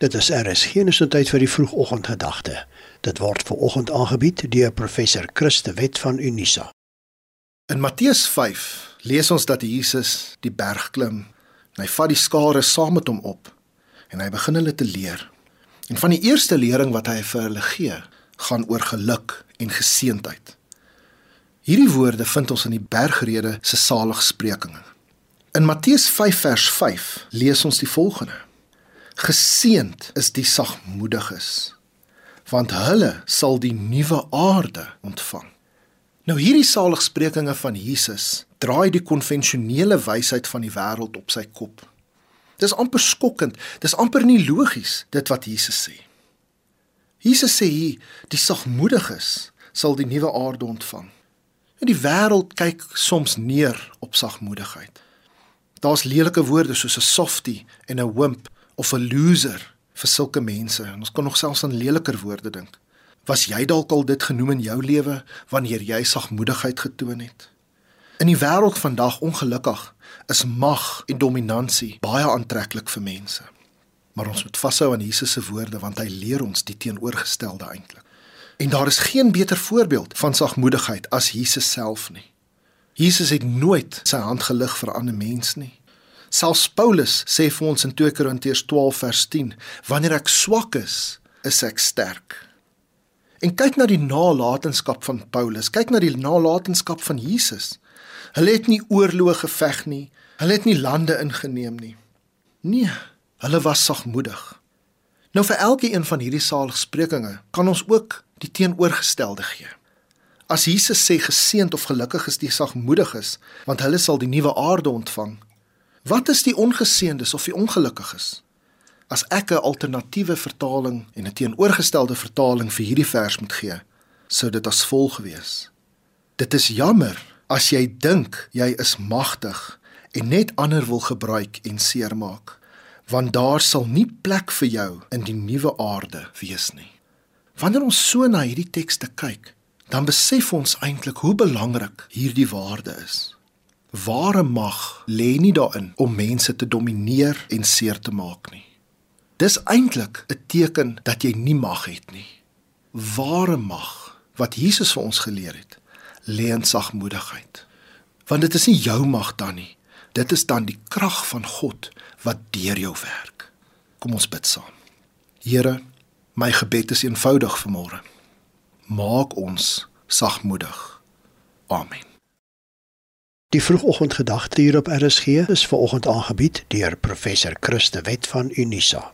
Dit is RSG se tyd vir die vroegoggendgedagte. Dit word ver oggend aangebied deur professor Christe Wet van Unisa. In Matteus 5 lees ons dat Jesus die berg klim. Hy vat die skare saam met hom op en hy begin hulle te leer. En van die eerste lering wat hy vir hulle gee, gaan oor geluk en geseentheid. Hierdie woorde vind ons in die bergrede se saligsprekinge. In Matteus 5 vers 5 lees ons die volgende: Geseend is die sagmoediges, want hulle sal die nuwe aarde ontvang. Nou hierdie saligsprekinge van Jesus draai die konvensionele wysheid van die wêreld op sy kop. Dis amper skokkend, dis amper nie logies dit wat Jesus sê. Jesus sê hier, die sagmoediges sal die nuwe aarde ontvang. En die wêreld kyk soms neer op sagmoedigheid. Daar's lelike woorde soos 'n softie en 'n wimp of 'n loser vir sulke mense. En ons kan nog selfs aan leliker woorde dink. Was jy dalk al dit genoem in jou lewe wanneer jy sagmoedigheid getoon het? In die wêreld vandag ongelukkig is mag en dominansie baie aantreklik vir mense. Maar ons moet vashou aan Jesus se woorde want hy leer ons die teenoorgestelde eintlik. En daar is geen beter voorbeeld van sagmoedigheid as Jesus self nie. Jesus het nooit sy hand gelig vir ander mens nie. Selfs Paulus sê vir ons in 2 Korintiërs 12 vers 10: Wanneer ek swak is, is ek sterk. En kyk na die nalatenskap van Paulus, kyk na die nalatenskap van Jesus. Hulle het nie oorloë geveg nie, hulle het nie lande ingeneem nie. Nee, hulle was sagmoedig. Nou vir elkeen van hierdie saligsprekinge kan ons ook die teenoorgestelde gee. As Jesus sê geseënd of gelukkig is die sagmoediges, want hulle sal die nuwe aarde ontvang, Wat is die ongeseëndes of die ongelukkiges? As ek 'n alternatiewe vertaling en 'n teenoorgestelde vertaling vir hierdie vers moet gee, sou dit as volg wees: Dit is jammer as jy dink jy is magtig en net ander wil gebruik en seermaak, want daar sal nie plek vir jou in die nuwe aarde wees nie. Wanneer ons so na hierdie tekste kyk, dan besef ons eintlik hoe belangrik hierdie waarde is. Ware mag lê nie daarin om mense te domineer en seer te maak nie. Dis eintlik 'n teken dat jy nie mag het nie. Ware mag wat Jesus vir ons geleer het, lê in sagmoedigheid. Want dit is nie jou mag dan nie. Dit is dan die krag van God wat deur jou werk. Kom ons bid saam. Here, my gebed is eenvoudig vanmôre. Maak ons sagmoedig. Amen. Die vroegoggendgedagte hier op RSG is ver oggend aangebied deur professor Christe Wet van Unisa.